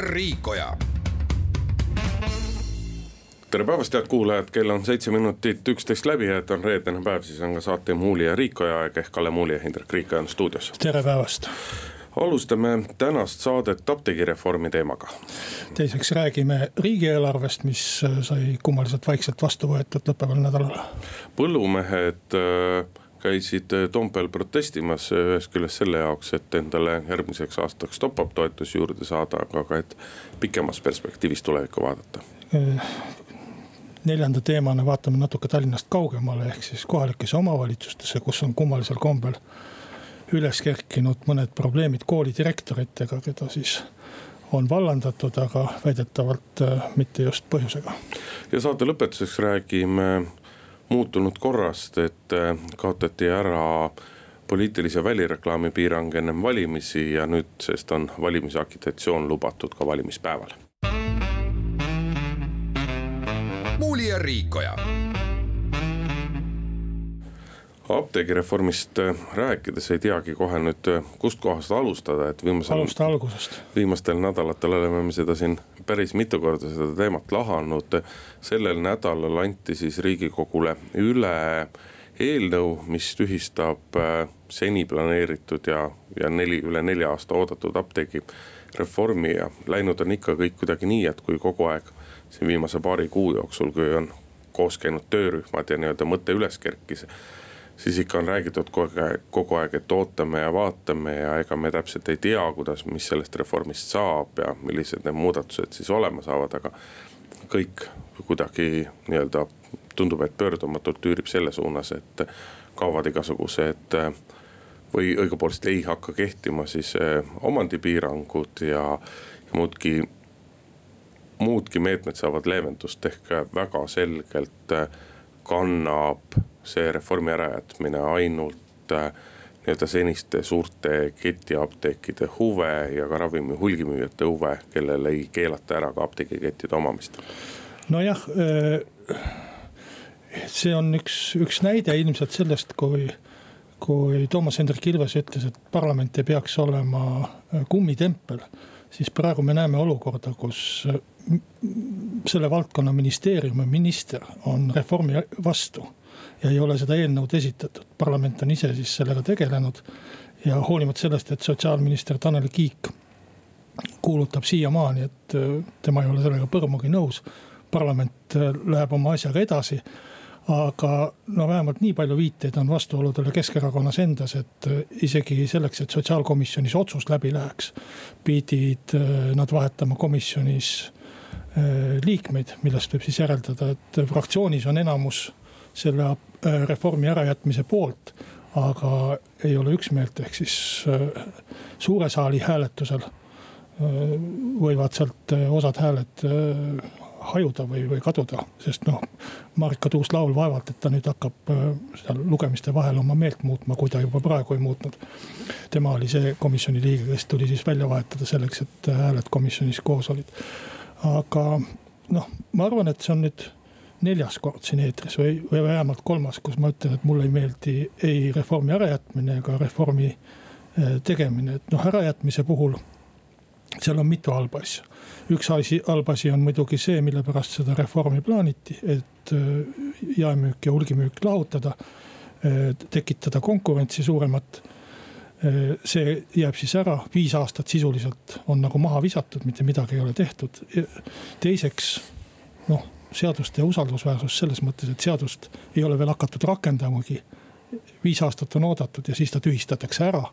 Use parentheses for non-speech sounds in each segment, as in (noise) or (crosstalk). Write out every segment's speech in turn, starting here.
ja Riikoja. tere päevast, head kuulajad, kell on seitse minutit üksteist läbi ja et on reedene päev, siis on ka saate Muuli ja Riikoja aeg ehk Kalle Muuli ja Hindrek Riikoja on stuudios. tere päevast alustame tänast saadet apteegireformi teemaga. teiseks räägime riigieelarvest, mis sai kummaliselt vaikselt vastu võetud lõppeval nädalal. põllumehed äh, käisid äh, Toompeal protestimas äh, ühest küljest selle jaoks, et endale järgmiseks aastaks top-up toetusi juurde saada, aga ka, et pikemas perspektiivis tulevikku vaadata. neljanda teemana vaatame natuke Tallinnast kaugemale, ehk siis kohalikesse omavalitsustesse, kus on kummalisel kombel üles kerkinud mõned probleemid koolidirektoritega, keda siis on vallandatud, aga väidetavalt mitte just põhjusega. ja saate lõpetuseks räägime muutunud korrast, et äh, kaotati ära poliitilise välireklaami piirang ennem valimisi ja nüüdsest on valimisagitatsioon lubatud ka valimispäeval. muuli ja Riikoja apteegireformist äh, rääkides ei teagi kohe nüüd äh, kustkohast alustada, et viimasel. alusta algusest. viimastel nädalatel oleme me seda siin päris mitu korda seda teemat lahanud. sellel nädalal anti siis riigikogule üle eelnõu, mis tühistab äh, seni planeeritud ja, ja neli, üle nelja aasta oodatud apteegireformi ja läinud on ikka kõik kuidagi nii, et kui kogu aeg siin viimase paari kuu jooksul, kui on koos käinud töörühmad ja nii-öelda mõte üles kerkis siis ikka on räägitud kogu aeg, kogu aeg, et ootame ja vaatame ja ega me täpselt ei tea, kuidas, mis sellest reformist saab ja millised need muudatused siis olema saavad, aga kõik kuidagi nii-öelda tundub, et pöördumatult üürib selle suunas, et kaovad igasugused või õigupoolest ei hakka kehtima siis eh, omandipiirangud ja, ja muudki, muudki meetmed saavad leevendust ehk väga selgelt eh, kannab see reformi ärajätmine ainult äh, nii-öelda seniste suurte ketiapteekide huve ja ka ravimi hulgimüüjate huve, kellel ei keelata ära ka apteegikettide omamist. nojah, äh, see on üks, üks näide ilmselt sellest, kui, kui Toomas Hendrik Ilves ütles, et parlament ei peaks olema äh, kummitempel. siis praegu me näeme olukorda, kus selle valdkonna ministeeriumi minister on reformi vastu ja ei ole seda eelnõud esitatud. parlament on ise siis sellega tegelenud ja hoolimata sellest, et sotsiaalminister Tanel Kiik kuulutab siiamaani, et äh, tema ei ole sellega põrmugi nõus. parlament äh, läheb oma asjaga edasi. aga no vähemalt nii palju viiteid on vastuoludele Keskerakonnas endas, et äh, isegi selleks, et sotsiaalkomisjonis otsus läbi läheks, pidid nad vahetama komisjonis liikmeid, millest võib siis järeldada, et fraktsioonis on enamus selle Äh, reformi ärajätmise poolt, aga ei ole üksmeelt, ehk siis äh, suure saali hääletusel äh, võivad sealt osad hääled hajuda või, või kaduda, sest noh. Marika Tuus-Laul vaevalt, et ta nüüd hakkab seal lugemiste vahel oma meelt muutma, kui ta juba praegu ei muutnud. tema oli see komisjoni liige, kes tuli siis välja vahetada selleks, et hääled komisjonis koos olid. aga noh, ma arvan, et see on nüüd neljas kord siin eetris või, või vähemalt kolmas, kus ma ütlen, et mulle ei meeldi ei reformi ärajätmine ega reformi eh, tegemine, et noh, ärajätmise puhul. seal on mitu halba asja. üks asi, halb asi on muidugi see, mille pärast seda reformi plaaniti, et eh, jaemüük ja hulgimüük lahutada. Eh, tekitada konkurentsi suuremat see jääb siis ära, viis aastat sisuliselt on nagu maha visatud, mitte midagi ei ole tehtud. teiseks noh seaduste usaldusväärsus selles mõttes, et seadust ei ole veel hakatud rakendamagi. viis aastat on oodatud ja siis ta tühistatakse ära.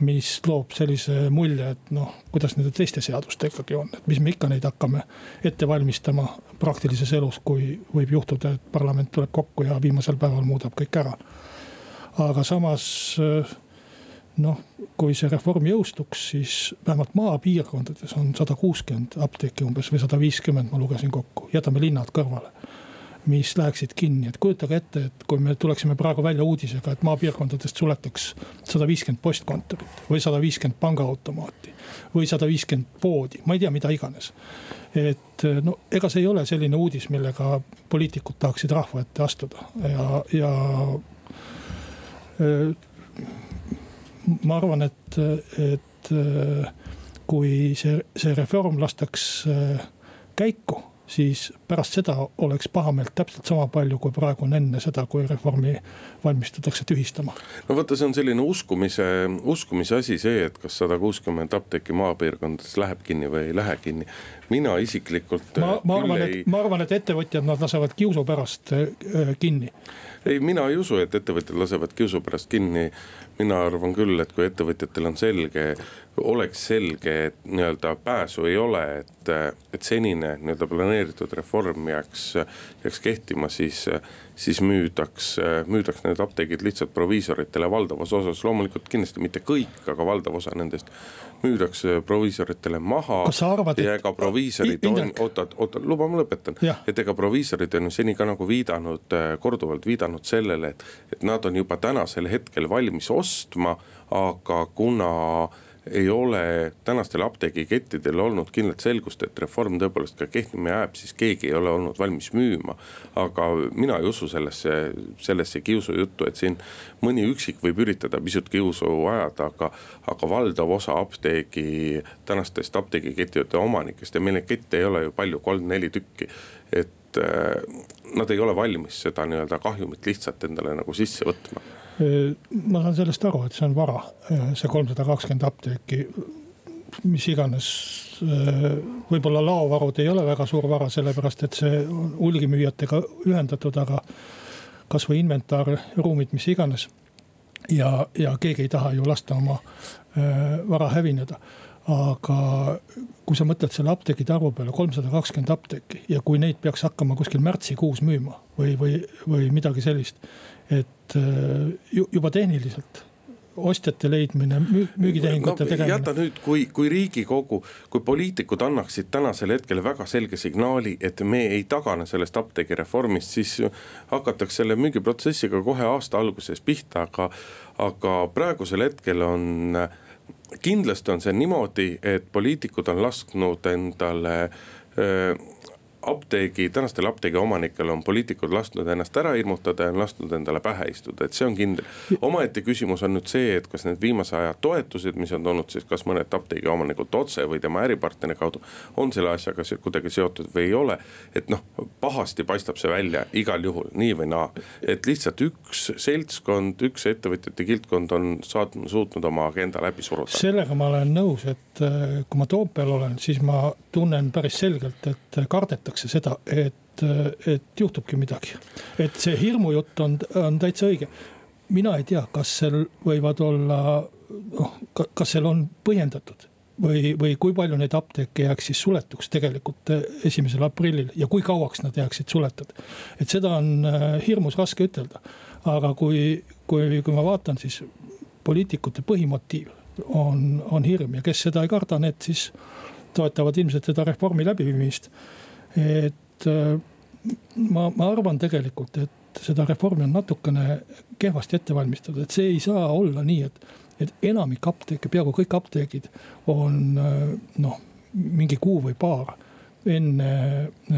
mis loob sellise mulje, et noh, kuidas nende teiste seaduste ikkagi on, et mis me ikka neid hakkame ette valmistama praktilises elus, kui võib juhtuda, et parlament tuleb kokku ja viimasel päeval muudab kõik ära. aga samas noh, kui see reform jõustuks, siis vähemalt maapiirkondades on sada kuuskümmend apteeki umbes või sada viiskümmend, ma lugesin kokku, jätame linnad kõrvale mis läheksid kinni, et kujutage ette, et kui me tuleksime praegu välja uudisega, et maapiirkondadest suletaks sada viiskümmend postkontorit või sada viiskümmend pangaautomaati. või sada viiskümmend poodi, ma ei tea, mida iganes. et no ega see ei ole selline uudis, millega poliitikud tahaksid rahva ette astuda ja, ja ma arvan, et, et kui see, see reform lastaks käiku siis pärast seda oleks pahameelt täpselt sama palju, kui praegu on enne seda, kui reformi valmistatakse tühistama. no vaata, see on selline uskumise, uskumise asi see, et kas sada kuuskümmend apteeki maapiirkondades läheb kinni või ei lähe kinni. mina isiklikult. ma, ma arvan ei..., et, ma arvan, et ettevõtjad, nad lasevad kiusu pärast äh, kinni ei, mina ei usu, et ettevõtjad lasevad kiusu pärast kinni. mina arvan küll, et kui ettevõtjatel on selge, oleks selge, et nii-öelda pääsu ei ole, et, et senine nii-öelda planeeritud reform jääks, jääks kehtima, siis siis müüdaks, müüdaks need apteegid lihtsalt proviisoritele valdavas osas, loomulikult kindlasti mitte kõik, aga valdav osa nendest müüdakse proviisoritele maha. ja ega proviisorid on, oota, oota, luba ma lõpetan. et ega proviisorid on ju seni ka nagu viidanud, korduvalt viidanud sellele, et, et nad on juba tänasel hetkel valmis ostma, aga kuna ei ole tänastel apteegikettidel olnud kindlat selgust, et reform tõepoolest ka kehtima jääb, siis keegi ei ole olnud valmis müüma. aga mina ei usu sellesse, sellesse kiusujuttu, et siin mõni üksik võib üritada pisut kiusu ajada, aga, aga valdav osa apteegi, tänastest apteegikettide omanikest ja meil neid kette ei ole ju palju, kolm-neli tükki. et äh, nad ei ole valmis seda nii-öelda kahjumit lihtsalt endale nagu sisse võtma ma saan sellest aru, et see on vara, see kolmsada kakskümmend apteeki. mis iganes, võib-olla laovarud ei ole väga suur vara, sellepärast et see on hulgimüüjatega ühendatud, aga kasvõi inventar, ruumid, mis iganes. ja, ja keegi ei taha ju lasta oma vara hävineda aga kui sa mõtled selle apteekide arvu peale, kolmsada kakskümmend apteeki ja kui neid peaks hakkama kuskil märtsikuus müüma või, või, või midagi sellist et äh, juba tehniliselt ostjate leidmine, müügitehingute no, tegemine. jäta nüüd, kui, kui riigikogu, kui poliitikud annaksid tänasel hetkel väga selge signaali, et me ei tagane sellest apteegireformist, siis hakatakse selle müügiprotsessiga kohe aasta alguses pihta, aga, aga praegusel hetkel on kindlasti on see niimoodi, et poliitikud on lasknud endale öö, apteegi, tänastel apteegi omanikel on poliitikud lasknud ennast ära hirmutada ja lasknud endale pähe istuda, et see on kindel. omaette küsimus on nüüd see, et kas need viimase aja toetused, mis on tulnud siis kas mõned apteegi omanikult otse või tema äripartneri kaudu. on selle asjaga kuidagi seotud või ei ole, et noh, pahasti paistab see välja igal juhul nii või naa. et lihtsalt üks seltskond, üks ettevõtjate kildkond on saatnud, suutnud oma agenda läbi suruda. sellega ma olen nõus, et äh, kui ma Toompeal olen, siis ma tunnen päris selgelt, et kardetakse seda, et, et juhtubki midagi. et see hirmujutt on, on täitsa õige. mina ei tea, kas seal võivad olla, noh, kas seal on põhjendatud või, või kui palju neid apteeke jääks siis suletuks tegelikult esimesel aprillil ja kui kauaks nad jääksid suletud. et seda on äh, hirmus raske ütelda, aga kui, kui, kui ma vaatan, siis poliitikute põhimotiiv on, on hirm ja kes seda ei karda, need siis toetavad ilmselt seda reformi läbiviimist. Et äh, ma, ma arvan tegelikult, et seda reformi on natukene kehvasti ette valmistatud, et see ei saa olla nii, et, et enamik apteeke, peaaegu kõik apteegid on äh, noh, mingi kuu või paar enne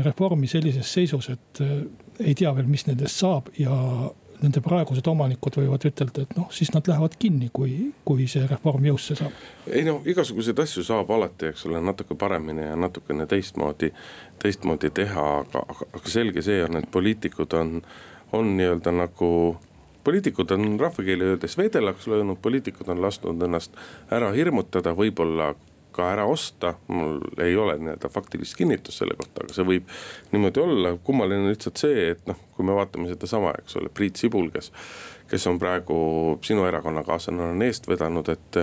reformi sellises seisus, et äh, ei tea veel, mis nendest saab ja nende praegused omanikud võivad ütelda, et noh, siis nad lähevad kinni, kui, kui see reform jõusse saab. ei no igasuguseid asju saab alati, eks ole, natuke paremini ja natukene teistmoodi, teistmoodi teha, aga, aga, selge see on, et poliitikud on, on nii-öelda nagu poliitikud on rahvakeeli öeldes vedelaks löönud, poliitikud on lasknud ennast ära hirmutada, võib-olla ka ära osta. mul ei ole nii-öelda faktilist kinnitust selle kohta, aga see võib niimoodi olla, kummaline on lihtsalt see, et noh, kui me vaatame sedasama, eks ole, Priit Sibul, kes. kes on praegu sinu erakonnakaaslane, on eest vedanud, et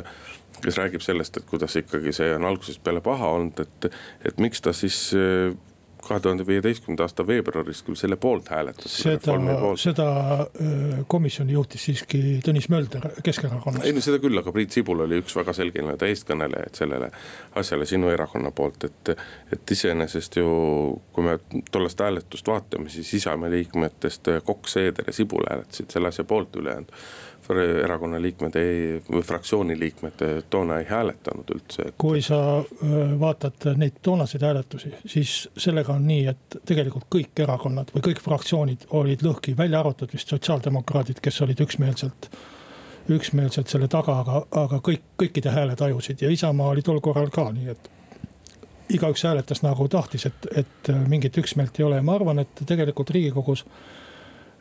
kes räägib sellest, et kuidas ikkagi see on algusest peale paha olnud, et, et miks ta siis kahe tuhande viieteistkümnenda aasta veebruaris küll selle poolt hääletas. seda, seda komisjoni juhtis siiski Tõnis Mölder Keskerakonnast. ei no seda küll, aga Priit Sibul oli üks väga selge nii-öelda eestkõnelejaid sellele asjale sinu erakonna poolt, et. et iseenesest ju, kui me tollest hääletust vaatame, siis Isamaa liikmetest Kokk, Seeder ja Sibul hääletasid selle asja poolt, ülejäänud erakonna liikmed ei, või fraktsiooni liikmed toona ei hääletanud üldse kui sa vaatad neid toonaseid hääletusi, siis sellega on nii, et tegelikult kõik erakonnad või kõik fraktsioonid olid lõhki, välja arvatud vist sotsiaaldemokraadid, kes olid üksmeelselt üksmeelselt selle taga, aga, aga kõik, kõikide hääled tajusid ja Isamaa oli tol korral ka nii, et igaüks hääletas nagu tahtis, et, et mingit üksmeelt ei ole. Ja ma arvan, et tegelikult riigikogus Eh,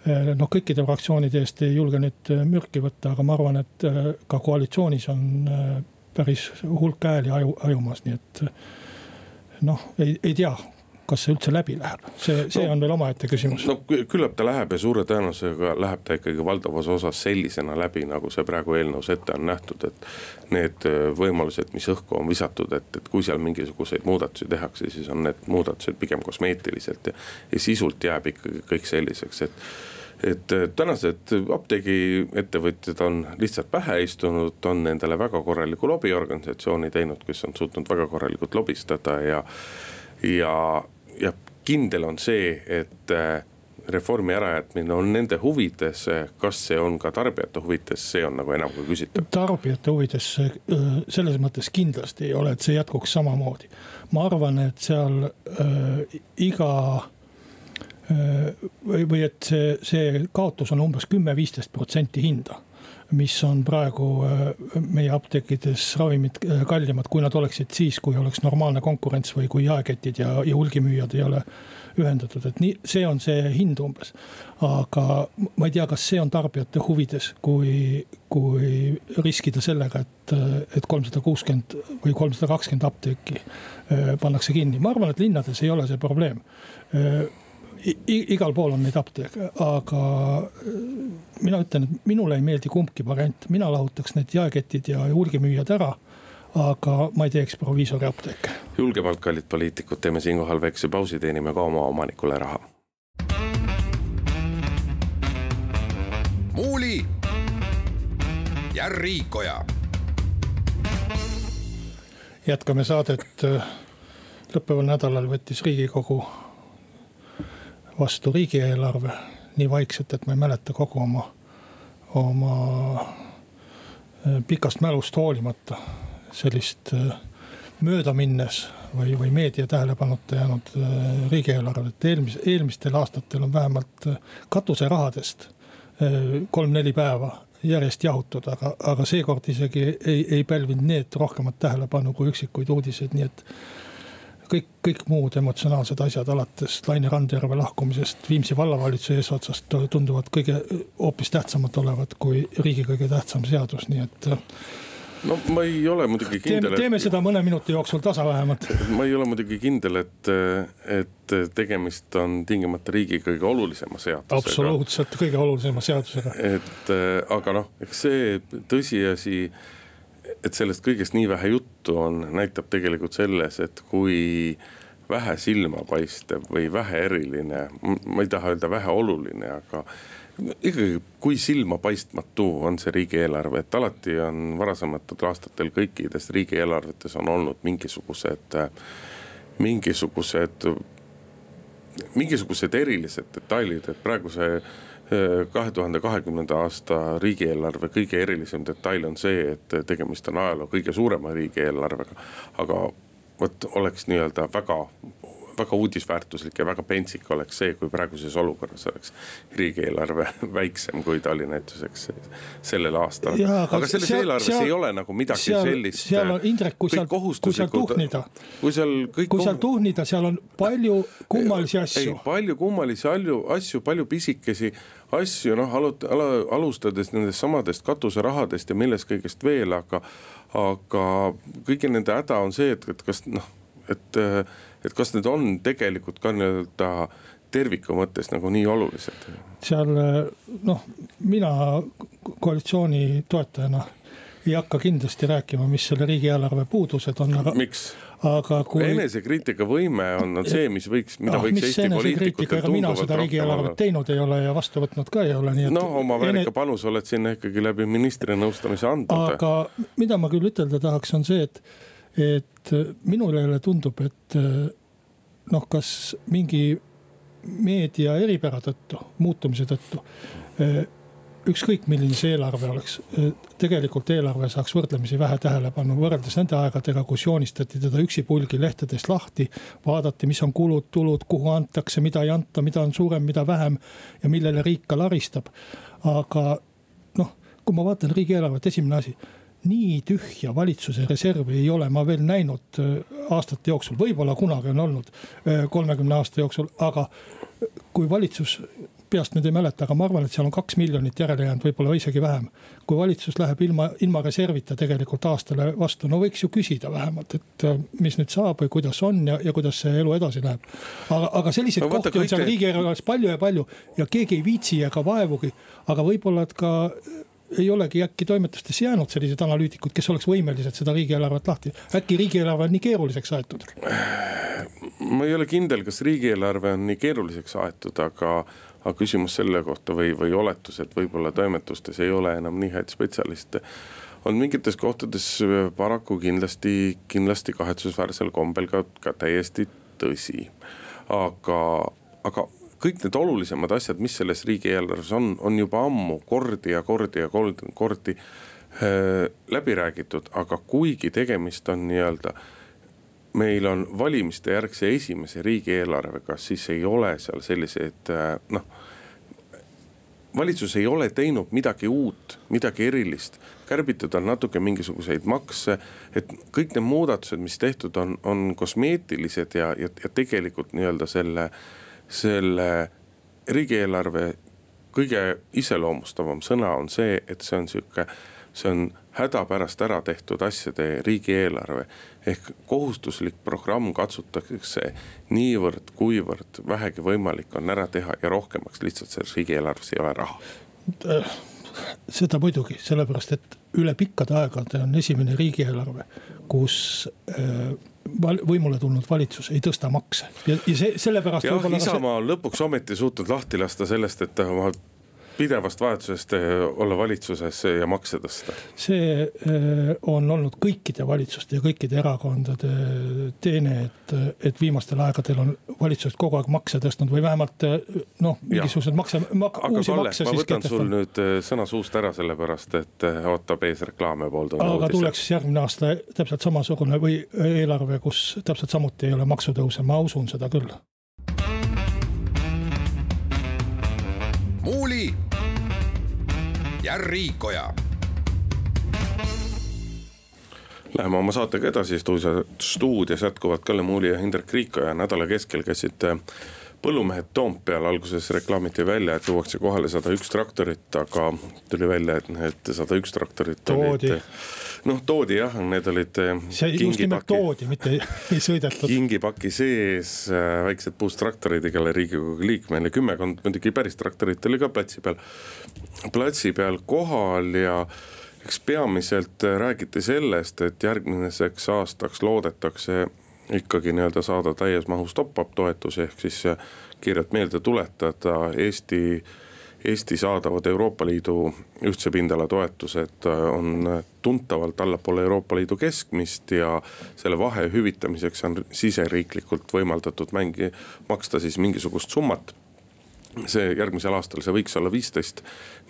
noh, kõikide fraktsioonide eest ei julge nüüd eh, mürki võtta, aga ma arvan, et eh, ka koalitsioonis on päris hulk hääli aju, ajumas, nii et noh, ei, ei tea kas see üldse läbi läheb, see, see no, on veel omaette küsimus. no küllap ta läheb ja suure tõenäosusega läheb ta ikkagi valdavas osas sellisena läbi, nagu see praegu eelnõus ette on nähtud, et. Need võimalused, mis õhku on visatud, et, et kui seal mingisuguseid muudatusi tehakse, siis on need muudatused pigem kosmeetiliselt ja, ja sisult jääb ikkagi kõik selliseks, et et tänased apteegiettevõtjad on lihtsalt pähe istunud, on endale väga korraliku lobiorganisatsiooni teinud, kes on suutnud väga korralikult lobistada ja. ja, ja kindel on see, et äh, reformi ärajätmine on nende huvides, kas see on ka tarbijate huvides, see on nagu enam kui küsitav. tarbijate huvides selles mõttes kindlasti ei ole, et see jätkuks samamoodi. ma arvan, et seal äh, iga või, või et see, see kaotus on umbes kümme, viisteist protsenti hinda mis on praegu meie apteekides ravimid kallimad, kui nad oleksid siis, kui oleks normaalne konkurents või kui jaeketid ja, ja hulgimüüjad ei ole ühendatud, et nii, see on see hind umbes. aga ma ei tea, kas see on tarbijate huvides, kui, kui riskida sellega, et, et kolmsada kuuskümmend või kolmsada kakskümmend apteeki pannakse kinni, ma arvan, et linnades ei ole see probleem igal pool on neid apteeke, aga äh, mina ütlen, et minule ei meeldi kumbki variant, mina lahutaks need jaeketid ja hulgimüüjad ära aga ma ei teeks proviisori apteeke. julgemalt, kallid poliitikud, teeme siinkohal väikse pausi, teenime ka oma omanikule raha. muuli ja Riikoja. jätkame saadet. lõppeval nädalal võttis riigikogu vastu riigieelarve nii vaikselt, et ma ei mäleta kogu oma, oma äh, pikast mälust hoolimata sellist äh, möödaminnes või, või meedia tähelepanuta jäänud äh, riigieelarvet. eelmis-, eelmistel aastatel on vähemalt katuserahadest kolm-neli päeva järjest jahutud, aga, aga seekord isegi ei, ei pälvinud need rohkemat tähelepanu kui üksikuid uudiseid, nii et kõik, kõik muud emotsionaalsed asjad, alates Laine Randjärve lahkumisest Viimsi vallavalitsuse eesotsast tunduvad kõige hoopis tähtsamad olevat kui riigi kõige tähtsam seadus, nii et no ma ei ole muidugi kindel. teeme et... seda mõne minuti jooksul tasa vähemalt. (laughs) ma ei ole muidugi kindel, et, et tegemist on tingimata riigi kõige olulisema seadusega. absoluutselt kõige olulisema seadusega. et aga noh, eks see tõsiasi et sellest kõigest nii vähe juttu on, näitab tegelikult selles, et kui vähe silmapaistev või vähe eriline, ma ei taha öelda väheoluline, aga ikkagi, kui silmapaistmatu on see riigieelarve, et alati on varasematel aastatel kõikides riigieelarvetes on olnud mingisugused, mingisugused, mingisugused erilised detailid, et praegu see kahe tuhande kahekümnenda aasta riigieelarve kõige erilisem detail on see, et tegemist on ajaloo kõige suurema riigieelarvega. aga vot oleks nii-öelda väga väga uudisväärtuslik ja väga pentsik oleks see, kui praeguses olukorras oleks riigieelarve (laughs) väiksem, kui ta oli näituseks sellel aastal. aga, aga selles seal, eelarves seal, ei ole nagu midagi seal, sellist. seal on Indrek, kui seal, kui seal tuhnida. kui seal kõik. kui seal tuhnida, seal on palju kummalisi asju. palju kummalisi asju, asju, palju pisikesi asju, noh alut-, alustades nendest samadest katuserahadest ja millest kõigest veel, aga. aga kõigi nende häda on see, et, et kas noh, et et kas need on tegelikult ka nii-öelda terviku mõttes nagu nii olulised? seal noh, mina koalitsiooni toetajana ei hakka kindlasti rääkima, mis selle riigieelarve puudused on, aga. miks? aga kui. enesekriitika võime on, on see, mis võiks, mida ah, võiks Eesti poliitikutel tunduvalt mina seda riigieelarvet teinud ei ole ja vastu võtnud ka ei ole, nii et. no oma väärika ene... panuse oled sinna ikkagi läbi ministri nõustamise andnud. aga mida ma küll ütelda tahaks, on see, et, et minule tundub, et noh, kas mingi meedia eripära tõttu, muutumise tõttu ükskõik milline see eelarve oleks, tegelikult eelarve saaks võrdlemisi vähe tähelepanu võrreldes nende aegadega, kus joonistati teda üksipulgi lehtedest lahti. vaadati, mis on kulud-tulud, kuhu antakse, mida ei anta, mida on suurem, mida vähem ja millele riik ka laristab. aga noh, kui ma vaatan riigieelarvet, esimene asi nii tühja valitsuse reservi ei ole ma veel näinud aastate jooksul, võib-olla kunagi on olnud kolmekümne aasta jooksul, aga kui valitsus peast nüüd ei mäleta, aga ma arvan, et seal on kaks miljonit järele jäänud, võib-olla isegi vähem. kui valitsus läheb ilma, ilma reservita tegelikult aastale vastu, no võiks ju küsida vähemalt, et äh, mis nüüd saab või kuidas on ja, ja kuidas see elu edasi läheb. aga, aga selliseid no, kohti on seal riigieelarves palju ja palju ja keegi ei viitsi ega vaevugi, aga võib-olla, et ka ei olegi äkki toimetustesse jäänud sellised analüütikud, kes oleks võimelised seda riigieelarvet lahti, äkki riigieelarve on nii keeruliseks aetud? ma ei ole kindel, kas riigieelarve on nii keeruliseks aetud, aga aga küsimus selle kohta või, või oletus, et võib-olla toimetustes ei ole enam nii häid spetsialiste on mingites kohtades paraku kindlasti, kindlasti kahetsusväärsel kombel ka, ka täiesti tõsi. aga, aga kõik need olulisemad asjad, mis selles riigieelarves on, on juba ammu kordi ja kordi ja kordi, kordi äh, läbi räägitud, aga kuigi tegemist on nii-öelda äh, meil on valimiste järgse esimese riigieelarvega, siis ei ole seal selliseid äh, noh. valitsus ei ole teinud midagi uut, midagi erilist, kärbitud on natuke mingisuguseid makse. et kõik need muudatused, mis tehtud on, on kosmeetilised ja, ja, ja tegelikult nii-öelda selle, selle riigieelarve kõige iseloomustavam sõna on see, et see on sihuke see on hädapärast ära tehtud asjade riigieelarve. ehk kohustuslik programm katsutakse niivõrd, kuivõrd vähegi võimalik on ära teha ja rohkemaks lihtsalt selles riigieelarves ei ole raha. seda muidugi, sellepärast et üle pikkade aegade on esimene riigieelarve, kus äh, võimule tulnud valitsus ei tõsta makse ja, ja see sellepärast. jah, Isamaa on lõpuks ometi suutnud lahti lasta sellest, et ta oma pidevast vajadusest eh, olla valitsuses ja makse tõsta? see eh, on olnud kõikide valitsuste ja kõikide erakondade teene, et, et viimastel aegadel on valitsused kogu aeg makse tõstnud või vähemalt eh, noh, mingisugused makse mak,. aga Kalle, ma võtan sul nüüd sõna suust ära, sellepärast et ootab ees reklaam ja pool tundi. aga tuleks järgmine aasta täpselt samasugune või eelarve, kus täpselt samuti ei ole maksutõuse, ma usun seda küll. Ja Riikoja. Läheme oma saatega edasi, stuudios jätkuvad Kalle Muuli ja Hindrek Riikoja, nädala keskel käisid äh, põllumehed Toompeal, alguses reklaamiti välja, et tuuakse kohale sada üks traktorit, aga tuli välja, et need sada üks traktorit toodi. Noh, toodi jah, need olid. See just nimelt toodi, mitte ei sõidetud. kingipaki sees äh, väiksed puustraktorid igale riigikogu liikmele, kümmekond muidugi päris traktorit oli ka platsi peal, platsi peal kohal ja eks peamiselt räägiti sellest, et järgmiseks aastaks loodetakse ikkagi nii-öelda saada täies mahus top-up toetusi, ehk siis äh, kiirelt meelde tuletada Eesti. Eesti saadavad Euroopa Liidu ühtse pindala toetused äh, on tuntavalt allapoole Euroopa Liidu keskmist ja selle vahe hüvitamiseks on siseriiklikult võimaldatud mängi, maksta siis mingisugust summat. See järgmisel aastal, see võiks olla viisteist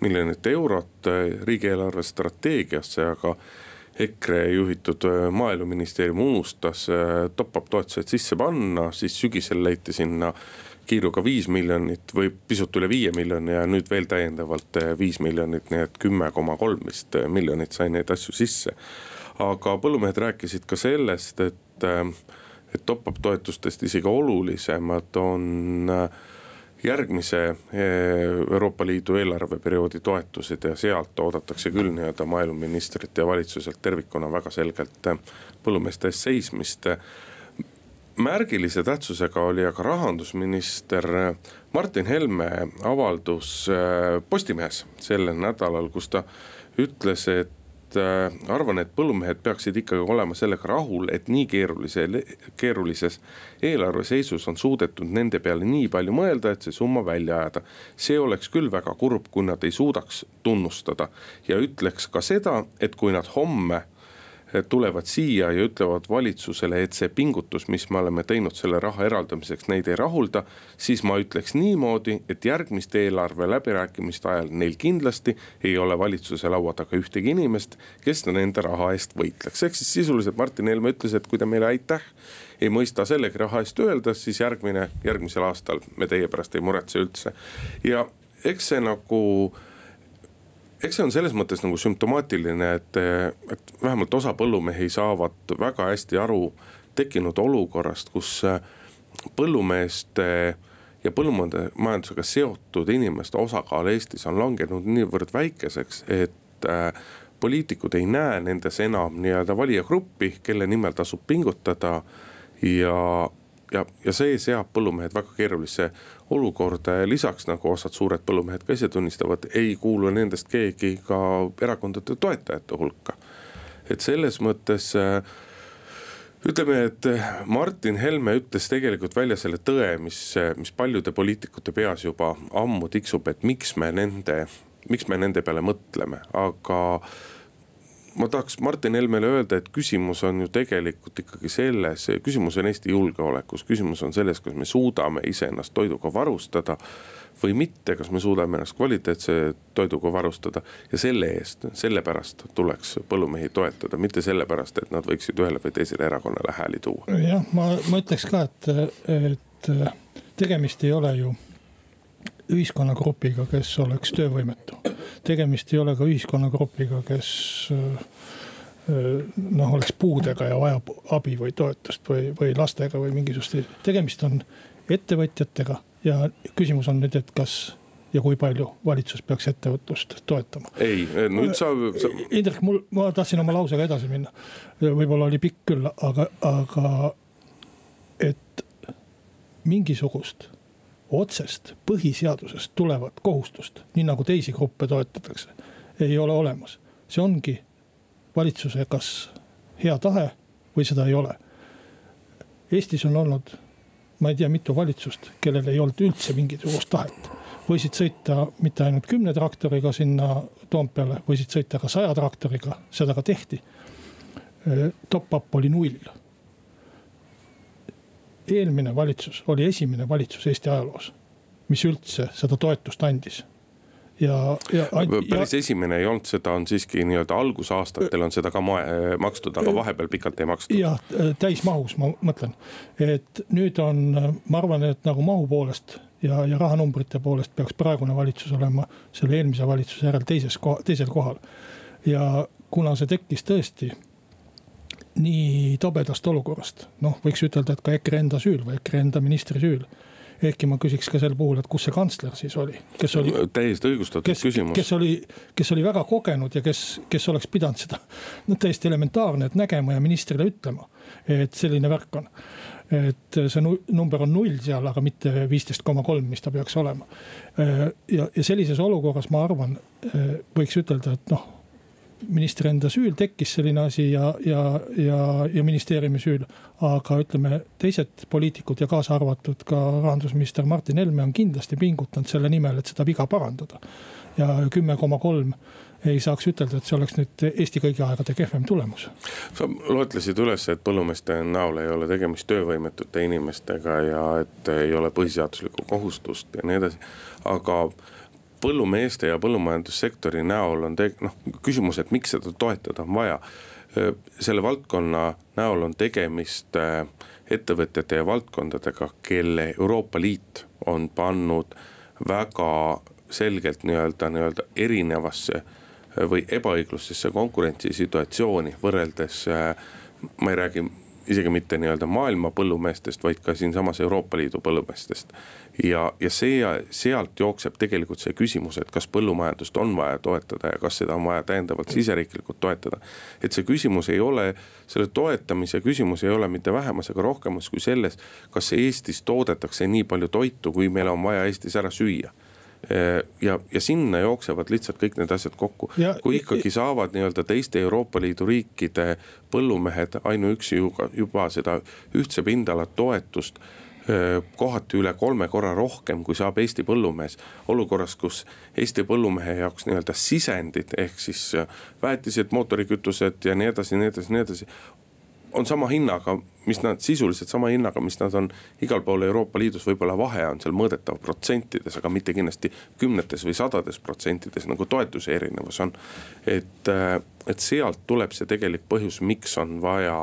miljonit eurot äh, riigieelarve strateegiasse, aga EKRE juhitud äh, maaeluministeerium unustas top-up toetused sisse panna, siis sügisel leiti sinna kiiruga viis miljonit või pisut üle viie miljoni ja nüüd veel täiendavalt äh, viis miljonit, nii et kümme koma kolm vist miljonit sai neid asju sisse. aga põllumehed rääkisid ka sellest, et, et top-up toetustest isegi olulisemad on järgmise eh, Euroopa Liidu eelarveperioodi toetused ja sealt oodatakse küll nii-öelda maaeluministrit ja valitsuselt tervikuna väga selgelt eh, põllumeeste eest seismist. Märgilise tähtsusega oli aga rahandusminister Martin Helme avaldus Postimehes sellel nädalal, kus ta ütles, et äh, arvan, et põllumehed peaksid ikkagi olema sellega rahul, et nii keerulise, keerulises eelarveseisus on suudetud nende peale nii palju mõelda, et see summa välja ajada. see oleks küll väga kurb, kui nad ei suudaks tunnustada ja ütleks ka seda, et kui nad homme tulevad siia ja ütlevad valitsusele, et see pingutus, mis me oleme teinud selle raha eraldamiseks, neid ei rahulda. siis ma ütleks niimoodi, et järgmiste eelarve läbirääkimiste ajal neil kindlasti ei ole valitsuse laua taga ühtegi inimest, kes nende raha eest võitleks, ehk siis sisuliselt Martin Helme ütles, et kui te meile aitäh ei mõista sellegi raha eest öelda, siis järgmine, järgmisel aastal me teie pärast ei muretse üldse. ja eks see nagu eks see on selles mõttes nagu sümptomaatiline, et, et vähemalt osa põllumehi saavad väga hästi aru tekkinud olukorrast, kus põllumeeste ja põllumajandusega seotud inimeste osakaal Eestis on langenud niivõrd väikeseks, et äh, poliitikud ei näe nendes enam nii-öelda valijagruppi, kelle nimel tasub pingutada ja ja, ja see seab põllumehed väga keerulisse olukorda ja lisaks nagu osad suured põllumehed ka ise tunnistavad, ei kuulu nendest keegi ka erakondade toetajate hulka. et selles mõttes äh, ütleme, et Martin Helme ütles tegelikult välja selle tõe, mis, mis paljude poliitikute peas juba ammu tiksub, et miks me nende, miks me nende peale mõtleme, aga ma tahaks Martin Helmele öelda, et küsimus on ju tegelikult ikkagi selles, küsimus on Eesti julgeolekus, küsimus on selles, kas me suudame iseennast toiduga varustada või mitte, kas me suudame ennast kvaliteetse toiduga varustada. ja selle eest, sellepärast tuleks põllumehi toetada, mitte sellepärast, et nad võiksid ühele või teisele erakonnale hääli tuua. jah, ma, ma ütleks ka, et, et tegemist ei ole ju ühiskonnagrupiga, kes oleks töövõimetu. tegemist ei ole ka ühiskonnagrupiga, kes noh, oleks puudega ja vajab abi või toetust või, või lastega või mingisugust, tegemist on ettevõtjatega ja küsimus on nüüd, et kas ja kui palju valitsus peaks ettevõtlust toetama. ei, nüüd sa, sa.... Indrek, mul, ma tahtsin oma lausega edasi minna. võib-olla oli pikk küll, aga, aga et mingisugust otsest põhiseadusest tulevat kohustust, nii nagu teisi gruppe toetatakse, ei ole olemas. see ongi valitsuse kas hea tahe või seda ei ole. Eestis on olnud, ma ei tea, mitu valitsust, kellel ei olnud üldse mingisugust tahet. võisid sõita mitte ainult kümne traktoriga sinna Toompeale, võisid sõita ka saja traktoriga, seda ka tehti. Top-up oli null eelmine valitsus oli esimene valitsus Eesti ajaloos, mis üldse seda toetust andis ja, ja. päris ja, esimene ei olnud, seda on siiski nii-öelda algusaastatel on seda ka moe, makstud, aga vahepeal pikalt ei makstud. jah, täismahus ma mõtlen, et nüüd on, ma arvan, et nagu mahu poolest ja, ja rahanumbrite poolest peaks praegune valitsus olema selle eelmise valitsuse järel teises koha, teisel kohal. ja kuna see tekkis tõesti nii tobedast olukorrast. noh, võiks ütelda, et ka EKRE enda süül või EKRE enda ministri süül. ehkki ma küsiks ka sel puhul, et kus see kantsler siis oli, kes oli. täiesti õigustatud kes, küsimus. kes oli, kes oli väga kogenud ja kes, kes oleks pidanud seda, no täiesti elementaarne, et nägema ja ministrile ütlema, et selline värk on. et see number on null seal, aga mitte viisteist koma kolm, mis ta peaks olema. ja, ja sellises olukorras ma arvan, võiks ütelda, et noh ministri enda süül tekkis selline asi ja, ja, ja, ja ministeeriumi süül. aga ütleme, teised poliitikud ja kaasa arvatud ka rahandusminister Martin Helme on kindlasti pingutanud selle nimel, et seda viga parandada. ja kümme koma kolm ei saaks ütelda, et see oleks nüüd Eesti kõigi aegade kehvem tulemus. sa loetlesid üles, et põllumeeste näol ei ole tegemist töövõimetute inimestega ja et ei ole põhiseaduslikku kohustust ja nii edasi, aga põllumeeste ja põllumajandussektori näol on te-, noh küsimus, et miks seda toetada on vaja. selle valdkonna näol on tegemist ettevõtjate ja valdkondadega, kelle Euroopa Liit on pannud väga selgelt nii-öelda, nii-öelda erinevasse või ebaõiglusesse konkurentsisituatsiooni võrreldes. Ma ei räägi isegi mitte nii-öelda maailma põllumeestest, vaid ka siinsamas Euroopa Liidu põllumeestest. ja, ja see, sealt jookseb tegelikult see küsimus, et kas põllumajandust on vaja toetada ja kas seda on vaja täiendavalt siseriiklikult toetada. et see küsimus ei ole, selle toetamise küsimus ei ole mitte vähemas ega rohkemas kui selles, kas Eestis toodetakse nii palju toitu, kui meil on vaja Eestis ära süüa ja, ja sinna jooksevad lihtsalt kõik need asjad kokku. kui ikkagi saavad nii-öelda teiste Euroopa Liidu riikide põllumehed ainuüksi juba, juba seda ühtse pindala toetust kohati üle kolme korra rohkem, kui saab Eesti põllumees. olukorras, kus Eesti põllumehe jaoks nii-öelda sisendid ehk siis väetised, mootorikütused ja nii edasi, nii edasi, nii edasi on sama hinnaga, mis nad sisuliselt sama hinnaga, mis nad on igal pool Euroopa Liidus, võib-olla vahe on seal mõõdetav protsentides, aga mitte kindlasti kümnetes või sadades protsentides nagu toetuse erinevus on. et, et sealt tuleb see tegelik põhjus, miks on vaja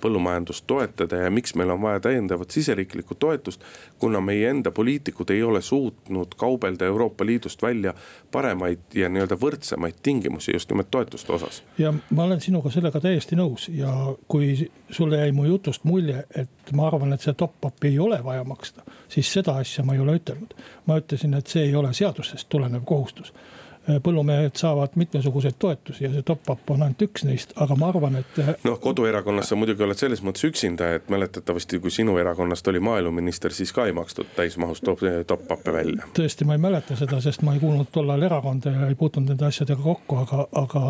põllumajandust toetada ja miks meil on vaja täiendavat siseriiklikku toetust. kuna meie enda poliitikud ei ole suutnud kaubelda Euroopa Liidust välja paremaid ja nii-öelda võrdsemaid tingimusi just nimelt toetuste osas. ja ma olen sinuga sellega täiesti nõus ja kui sulle jäi mu jutust mulje, et ma arvan, et seda top-up'i ei ole vaja maksta, siis seda asja ma ei ole ütelnud. ma ütlesin, et see ei ole seadusest tulenev kohustus põllumehed saavad mitmesuguseid toetusi ja see top-up on ainult üks neist, aga ma arvan, et. Äh, noh, koduerakonnas sa muidugi oled selles mõttes üksinda, et mäletatavasti, kui sinu erakonnast oli maaeluminister, siis ka ei makstud täismahus top-up'e välja. tõesti, ma ei mäleta seda, sest ma ei kuulunud tol ajal erakonda ja ei puutunud nende asjadega kokku, aga, aga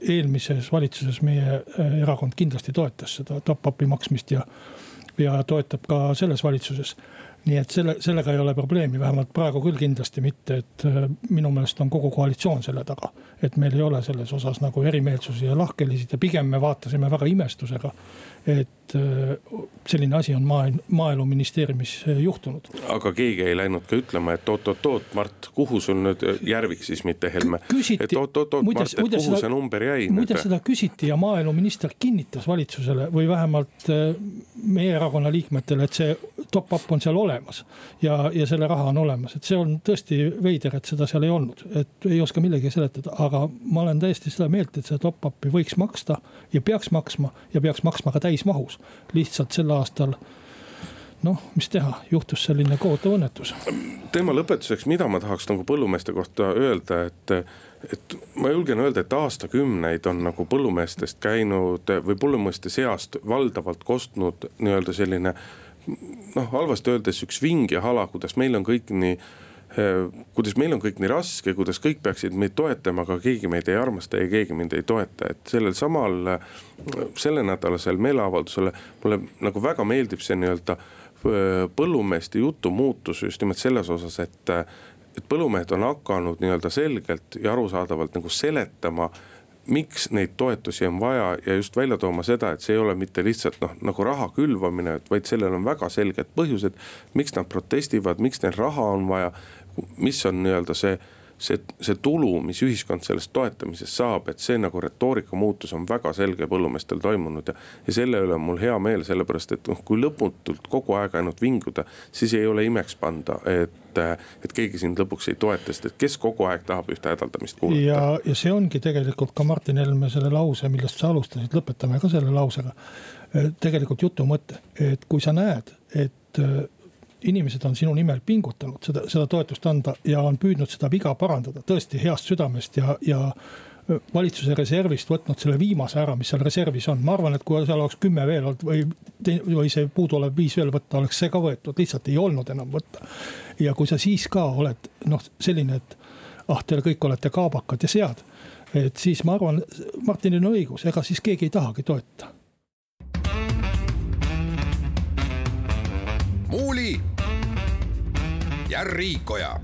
eelmises valitsuses meie äh, erakond kindlasti toetas seda top-up'i maksmist ja, ja toetab ka selles valitsuses nii et selle, sellega ei ole probleemi, vähemalt praegu küll kindlasti mitte, et äh, minu meelest on kogu koalitsioon selle taga. et meil ei ole selles osas nagu erimeelsusi ja lahkhelisid ja pigem me vaatasime väga imestusega et äh, selline asi on maailm, maaeluministeeriumis äh, juhtunud. aga keegi ei läinud ka ütlema, et oot-oot-oot, Mart, kuhu sul nüüd äh, Järvik siis, mitte Helme. et oot-oot-oot, Mart, et kuhu seda, see number jäi? muide, seda küsiti ja maaeluminister kinnitas valitsusele või vähemalt meie erakonna liikmetele, et see top-up on seal olemas. ja, ja selle raha on olemas, et see on tõesti veider, et seda seal ei olnud, et ei oska millegi seletada, aga ma olen täiesti seda meelt, et seda top-up'i võiks maksta ja peaks maksma ja peaks maksma ka täis täismahus. lihtsalt sel aastal noh, mis teha, juhtus selline kohutav õnnetus. teema lõpetuseks, mida ma tahaks nagu põllumeeste kohta öelda, et, et ma julgen öelda, et aastakümneid on nagu põllumeestest käinud või põllumeeste seast valdavalt kostnud nii-öelda selline noh, halvasti öeldes üks ving ja hala, kuidas meil on kõik nii kuidas meil on kõik nii raske, kuidas kõik peaksid meid toetama, aga keegi meid ei armasta ja keegi mind ei toeta, et sellel samal, äh, sellenädalasel meeleavaldusel mulle nagu väga meeldib see nii-öelda äh, põllumeeste jutu muutus just nimelt selles osas, et, et põllumehed on hakanud nii-öelda selgelt ja arusaadavalt nagu seletama miks neid toetusi on vaja ja just välja tooma seda, et see ei ole mitte lihtsalt noh, nagu raha külvamine, vaid sellel on väga selged põhjused. miks nad protestivad, miks neil raha on vaja, mis on nii-öelda see, see, see tulu, mis ühiskond sellest toetamisest saab, et see nagu retoorika muutus on väga selge põllumeestel toimunud ja. ja selle üle on mul hea meel, sellepärast et noh, kui lõputult kogu aeg ainult vinguda, siis ei ole imeks panda, et et keegi sind lõpuks ei toeta, sest et kes kogu aeg tahab ühte hädaldamist kuulata. ja, ja see ongi tegelikult ka Martin Helme selle lause, millest sa alustasid, lõpetame ka selle lausega. tegelikult jutu mõte, et kui sa näed, et inimesed on sinu nimel pingutanud seda, seda toetust anda ja on püüdnud seda viga parandada tõesti heast südamest ja, ja valitsuse reservist võtnud selle viimase ära, mis seal reservis on, ma arvan, et kui seal oleks kümme veel olnud või, või see puuduolev viis veel võtta, oleks see ka võetud, lihtsalt ei olnud enam võtta. ja kui sa siis ka oled noh, selline, et ah, te kõik olete kaabakad ja sead, et siis ma arvan, Martinil on õigus, ega siis keegi ei tahagi toetada. muuli ja Riikoja.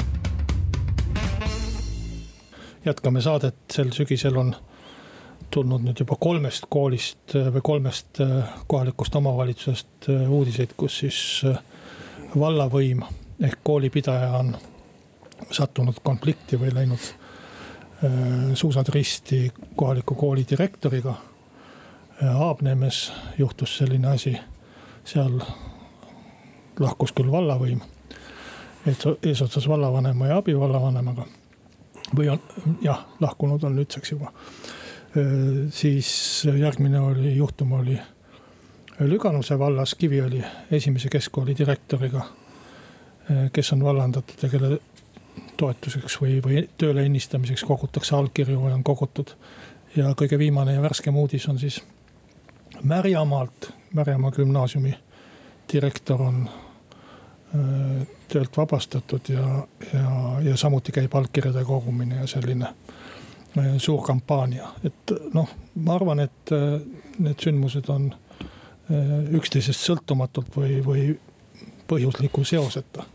jätkame saadet, sel sügisel on tulnud nüüd juba kolmest koolist äh, või kolmest äh, kohalikust omavalitsusest äh, uudiseid, kus siis vallavõim ehk koolipidaja on sattunud konflikti või läinud suusad risti kohaliku kooli direktoriga. Haabnemes juhtus selline asi, seal lahkus küll vallavõim eesotsas vallavanema ja abivallavanemaga. või on jah, lahkunud on nüüdseks juba. siis järgmine oli, juhtum oli Lüganuse vallas Kiviõli esimese keskkooli direktoriga. kes on vallandatud ja kelle toetuseks või, või tööle ennistamiseks kogutakse allkirju või on kogutud. ja kõige viimane ja värskem uudis on siis Märjamaalt, Märjamaa gümnaasiumi direktor on töölt vabastatud ja, ja, ja samuti käib allkirjade kogumine ja selline suur kampaania, et noh, ma arvan, et need sündmused on üksteisest sõltumatult või, või põhjusliku seoseta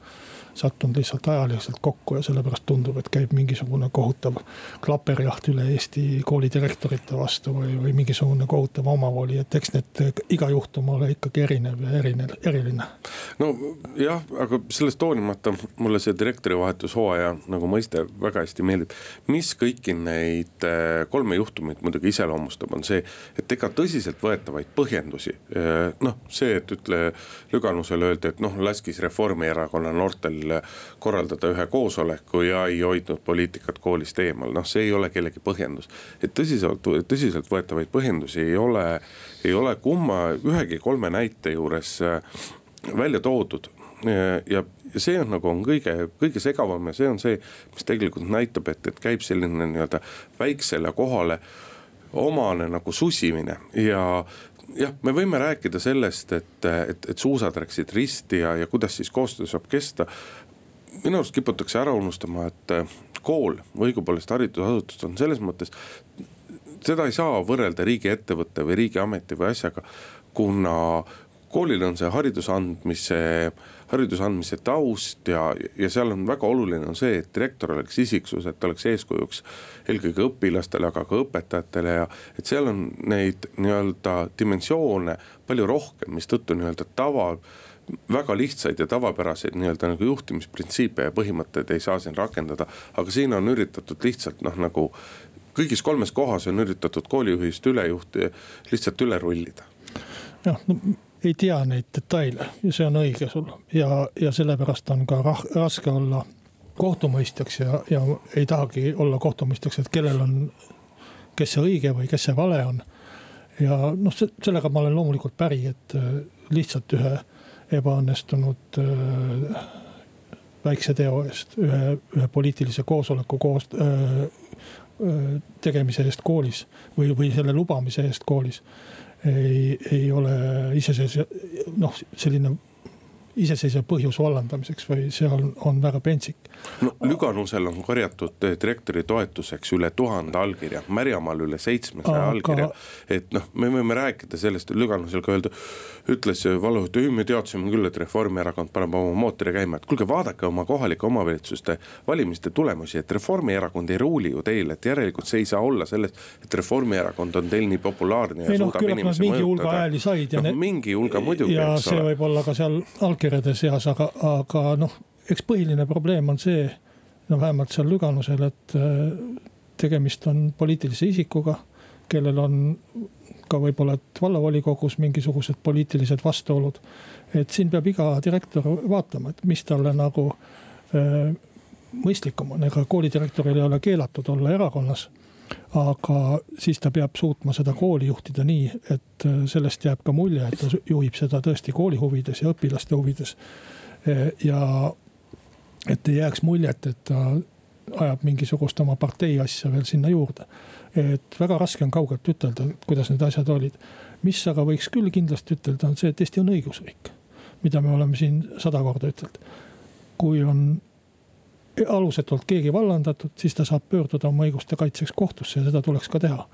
sattunud lihtsalt ajaliselt kokku ja sellepärast tundub, et käib mingisugune kohutav klaperjaht üle Eesti koolidirektorite vastu või, või mingisugune kohutav omavooli, et eks need iga juhtum ole ikkagi erinev ja erinev, eriline. No jah, aga sellest hoolimata mulle see direktori vahetushooaja nagu mõiste väga hästi meeldib. mis kõiki neid eh, kolme juhtumit muidugi iseloomustab, on see, et ega tõsiseltvõetavaid põhjendusi. Eh, noh, see, et ütle Lüganusele öeldi, et noh, laskis Reformierakonna noortel korraldada ühe koosoleku ja ei hoidnud poliitikat koolist eemal, noh, see ei ole kellegi põhjendus. et tõsiselt, tõsiseltvõetavaid põhjendusi ei ole, ei ole kumma, ühegi kolme näite juures äh, välja toodud ja, see on nagu on kõige, kõige segavam ja see on see, mis tegelikult näitab, et, et käib selline nii-öelda väiksele kohale omane nagu susimine ja jah, me võime rääkida sellest, et, et, et suusad läksid risti ja, ja kuidas siis koostöö saab kesta. minu arust kiputakse ära unustama, et kool või õigupoolest haridusasutus on selles mõttes. seda ei saa võrrelda riigiettevõtte või riigiameti või asjaga, kuna koolil on see hariduse andmise hariduse andmise taust ja, ja seal on väga oluline on see, et direktor oleks isiksus, et ta oleks eeskujuks eelkõige õpilastele, aga ka õpetajatele ja. et seal on neid nii-öelda dimensioone palju rohkem, mistõttu nii-öelda tava väga lihtsaid ja tavapäraseid nii-öelda nagu juhtimisprintsiipe ja põhimõtteid ei saa siin rakendada. aga siin on üritatud lihtsalt noh, nagu kõigis kolmes kohas on üritatud koolijuhist ülejuhti lihtsalt üle rullida. jah, no ei tea neid detaile ja see on õige sul ja, ja sellepärast on ka rah, raske olla kohtumõistjaks ja, ja ei tahagi olla kohtumõistjaks, et kellel on, kes see õige või kes see vale on. ja noh, sellega ma olen loomulikult päri, et äh, lihtsalt ühe ebaõnnestunud äh, väikse teo eest, ühe, ühe poliitilise koosoleku koos äh, tegemise eest koolis või, või selle lubamise eest koolis ei, ei ole iseseisev, noh, selline iseseisev põhjus vallandamiseks või see on, on väga pentsik. no Lüganusel on korjatud direktori toetuseks üle tuhande allkirja, Märjamaal üle seitsmesaja allkirja. et noh, me võime rääkida sellest, Lüganusel ka öelda, ütles valuhüte, me teadsime küll, et Reformierakond paneb oma mootori käima, et kuulge, vaadake oma kohalike omavalitsuste valimiste tulemusi, et Reformierakond ei ruuli ju teil, et järelikult see ei saa olla sellest, et Reformierakond on teil nii populaarne ja ei, no, suudab inimesi mõjutada. mingi hulga hääli said ja no, need. mingi hulga muidugi. ja see võib olla ka seal allkirja allkirjade seas, aga, aga noh, eks põhiline probleem on see, no vähemalt seal Lüganusel, et äh, tegemist on poliitilise isikuga, kellel on ka võib-olla, et vallavolikogus mingisugused poliitilised vastuolud. et siin peab iga direktor vaatama, et mis talle nagu äh, mõistlikum on, ega koolidirektoril ei ole keelatud olla erakonnas aga siis ta peab suutma seda kooli juhtida nii, et äh, sellest jääb ka mulje, et ta juhib seda tõesti kooli huvides ja õpilaste huvides. Äh, ja et ei jääks muljet, et ta ajab mingisugust oma partei asja veel sinna juurde. et väga raske on kaugelt ütelda, kuidas need asjad olid. mis aga võiks küll kindlasti ütelda, on see, et Eesti on õigusriik, mida me oleme siin sada korda ütelnud. kui on alusetult keegi vallandatud, siis ta saab pöörduda oma õiguste kaitseks kohtusse ja seda tuleks ka teha.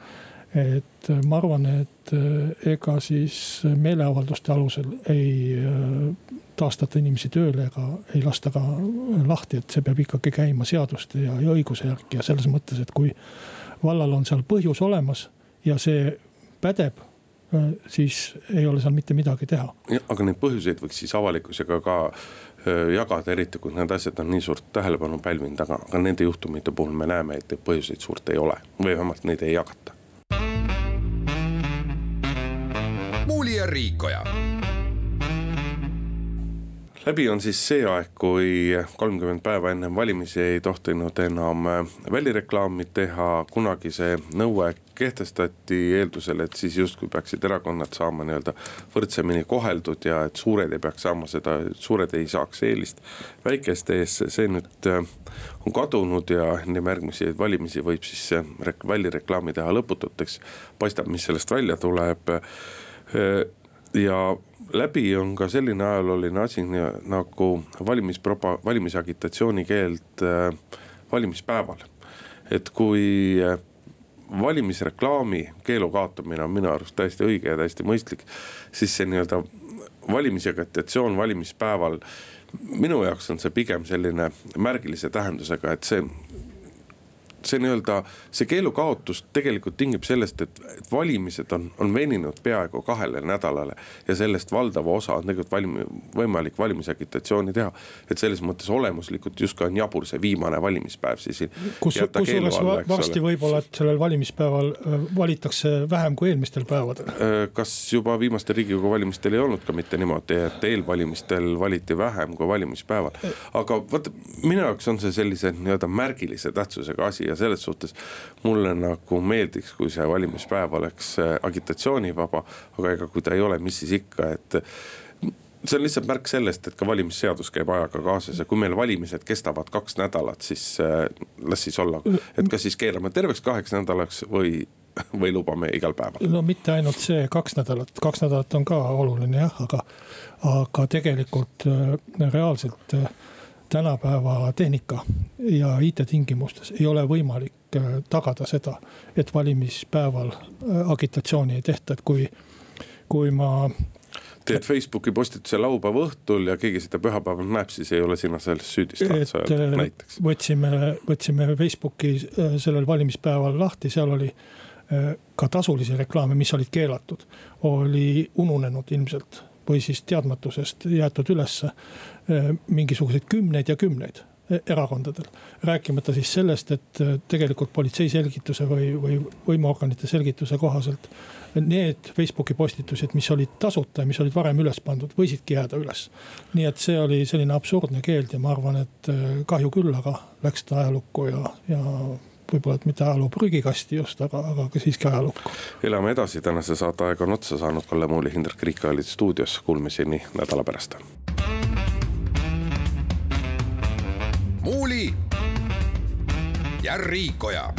et äh, ma arvan, et äh, ega siis meeleavalduste alusel ei äh, taastata inimesi tööle ega ei lasta ka lahti, et see peab ikkagi käima seaduste ja, ja õiguse järgi ja selles mõttes, et kui vallal on seal põhjus olemas ja see pädeb siis ei ole seal mitte midagi teha. aga neid põhjuseid võiks siis avalikkusega ka jagada, eriti kui need asjad on nii suurt tähelepanu pälvinud, aga, aga nende juhtumite puhul me näeme, et neid põhjuseid suurt ei ole või vähemalt neid ei jagata. muuli ja Riikoja läbi on siis see aeg, kui kolmkümmend päeva enne valimisi ei tohtinud enam välireklaami teha, kunagi see nõue kehtestati eeldusel, et siis justkui peaksid erakonnad saama nii-öelda võrdsemini koheldud ja et suured ei peaks saama seda, suured ei saaks eelist väikeste ees, see nüüd äh, on kadunud ja enne järgmisi valimisi võib siis välireklaami teha lõpututeks. paistab, mis sellest välja tuleb. Äh, ja läbi on ka selline ajalooline asi nagu valimispropa-, valimisagitatsiooni keeld äh, valimispäeval. et kui äh, valimisreklaami keelu kaotamine on minu arust täiesti õige ja täiesti mõistlik, siis see nii-öelda valimisagitatsioon valimispäeval minu jaoks on see pigem selline märgilise tähendusega, et see see nii-öelda, see keelu kaotus tegelikult tingib sellest, et, valimised on, on veninud peaaegu kahele nädalale. ja sellest valdava osa on tegelikult valmi-, võimalik valimisagitatsiooni teha. et selles mõttes olemuslikult justkui on jabur see viimane valimispäev siis. kus, kusjuures varsti võib-olla, et sellel valimispäeval äh, valitakse vähem kui eelmistel päevadel. Äh, kas juba viimastel riigikogu valimistel ei olnud ka mitte niimoodi, et eelvalimistel valiti vähem kui valimispäeval. aga vot minu jaoks on see sellise nii-öelda märgilise tähtsusega asi ja selles suhtes mulle nagu meeldiks, kui see valimispäev oleks äh, agitatsioonivaba. aga ega kui ta ei ole, mis siis ikka, et see on lihtsalt märk sellest, et ka valimisseadus käib ajaga kaasas ja kui meil valimised kestavad kaks nädalat, siis äh, las siis olla. et kas siis keerame terveks kaheks nädalaks või, (laughs) või lubame igal päeval? no mitte ainult see kaks nädalat, kaks nädalat on ka oluline jah, aga, aga tegelikult äh, reaalselt äh, tänapäeva tehnika ja IT-tingimustes ei ole võimalik äh, tagada seda, et valimispäeval äh, agitatsiooni ei tehta, et kui, kui ma teed Facebooki postituse laupäeva õhtul ja keegi seda pühapäeval näeb, siis ei ole sina selles süüdistatud äh, näiteks. võtsime, võtsime Facebooki sellel valimispäeval lahti, seal oli ka tasulisi reklaame, mis olid keelatud, oli ununenud ilmselt või siis teadmatusest jäetud ülesse eh, mingisuguseid kümneid ja kümneid eh, erakondadel. rääkimata siis sellest, et eh, tegelikult politsei selgituse või, või võimuorganite selgituse kohaselt need Facebooki postitused, mis olid tasuta ja mis olid varem üles pandud, võisidki jääda üles. nii et see oli selline absurdne keeld ja ma arvan, et kahju küll, aga läks ta ajalukku ja, ja võib-olla, et mitte ajaloo prügikasti just, aga, aga ka siiski ajalukku. elame edasi, tänase saate aeg on otsa saanud, Kalle Muuli, Hindrek Riik olid stuudios, kuulmiseni nädala pärast. muuli ja Riikoja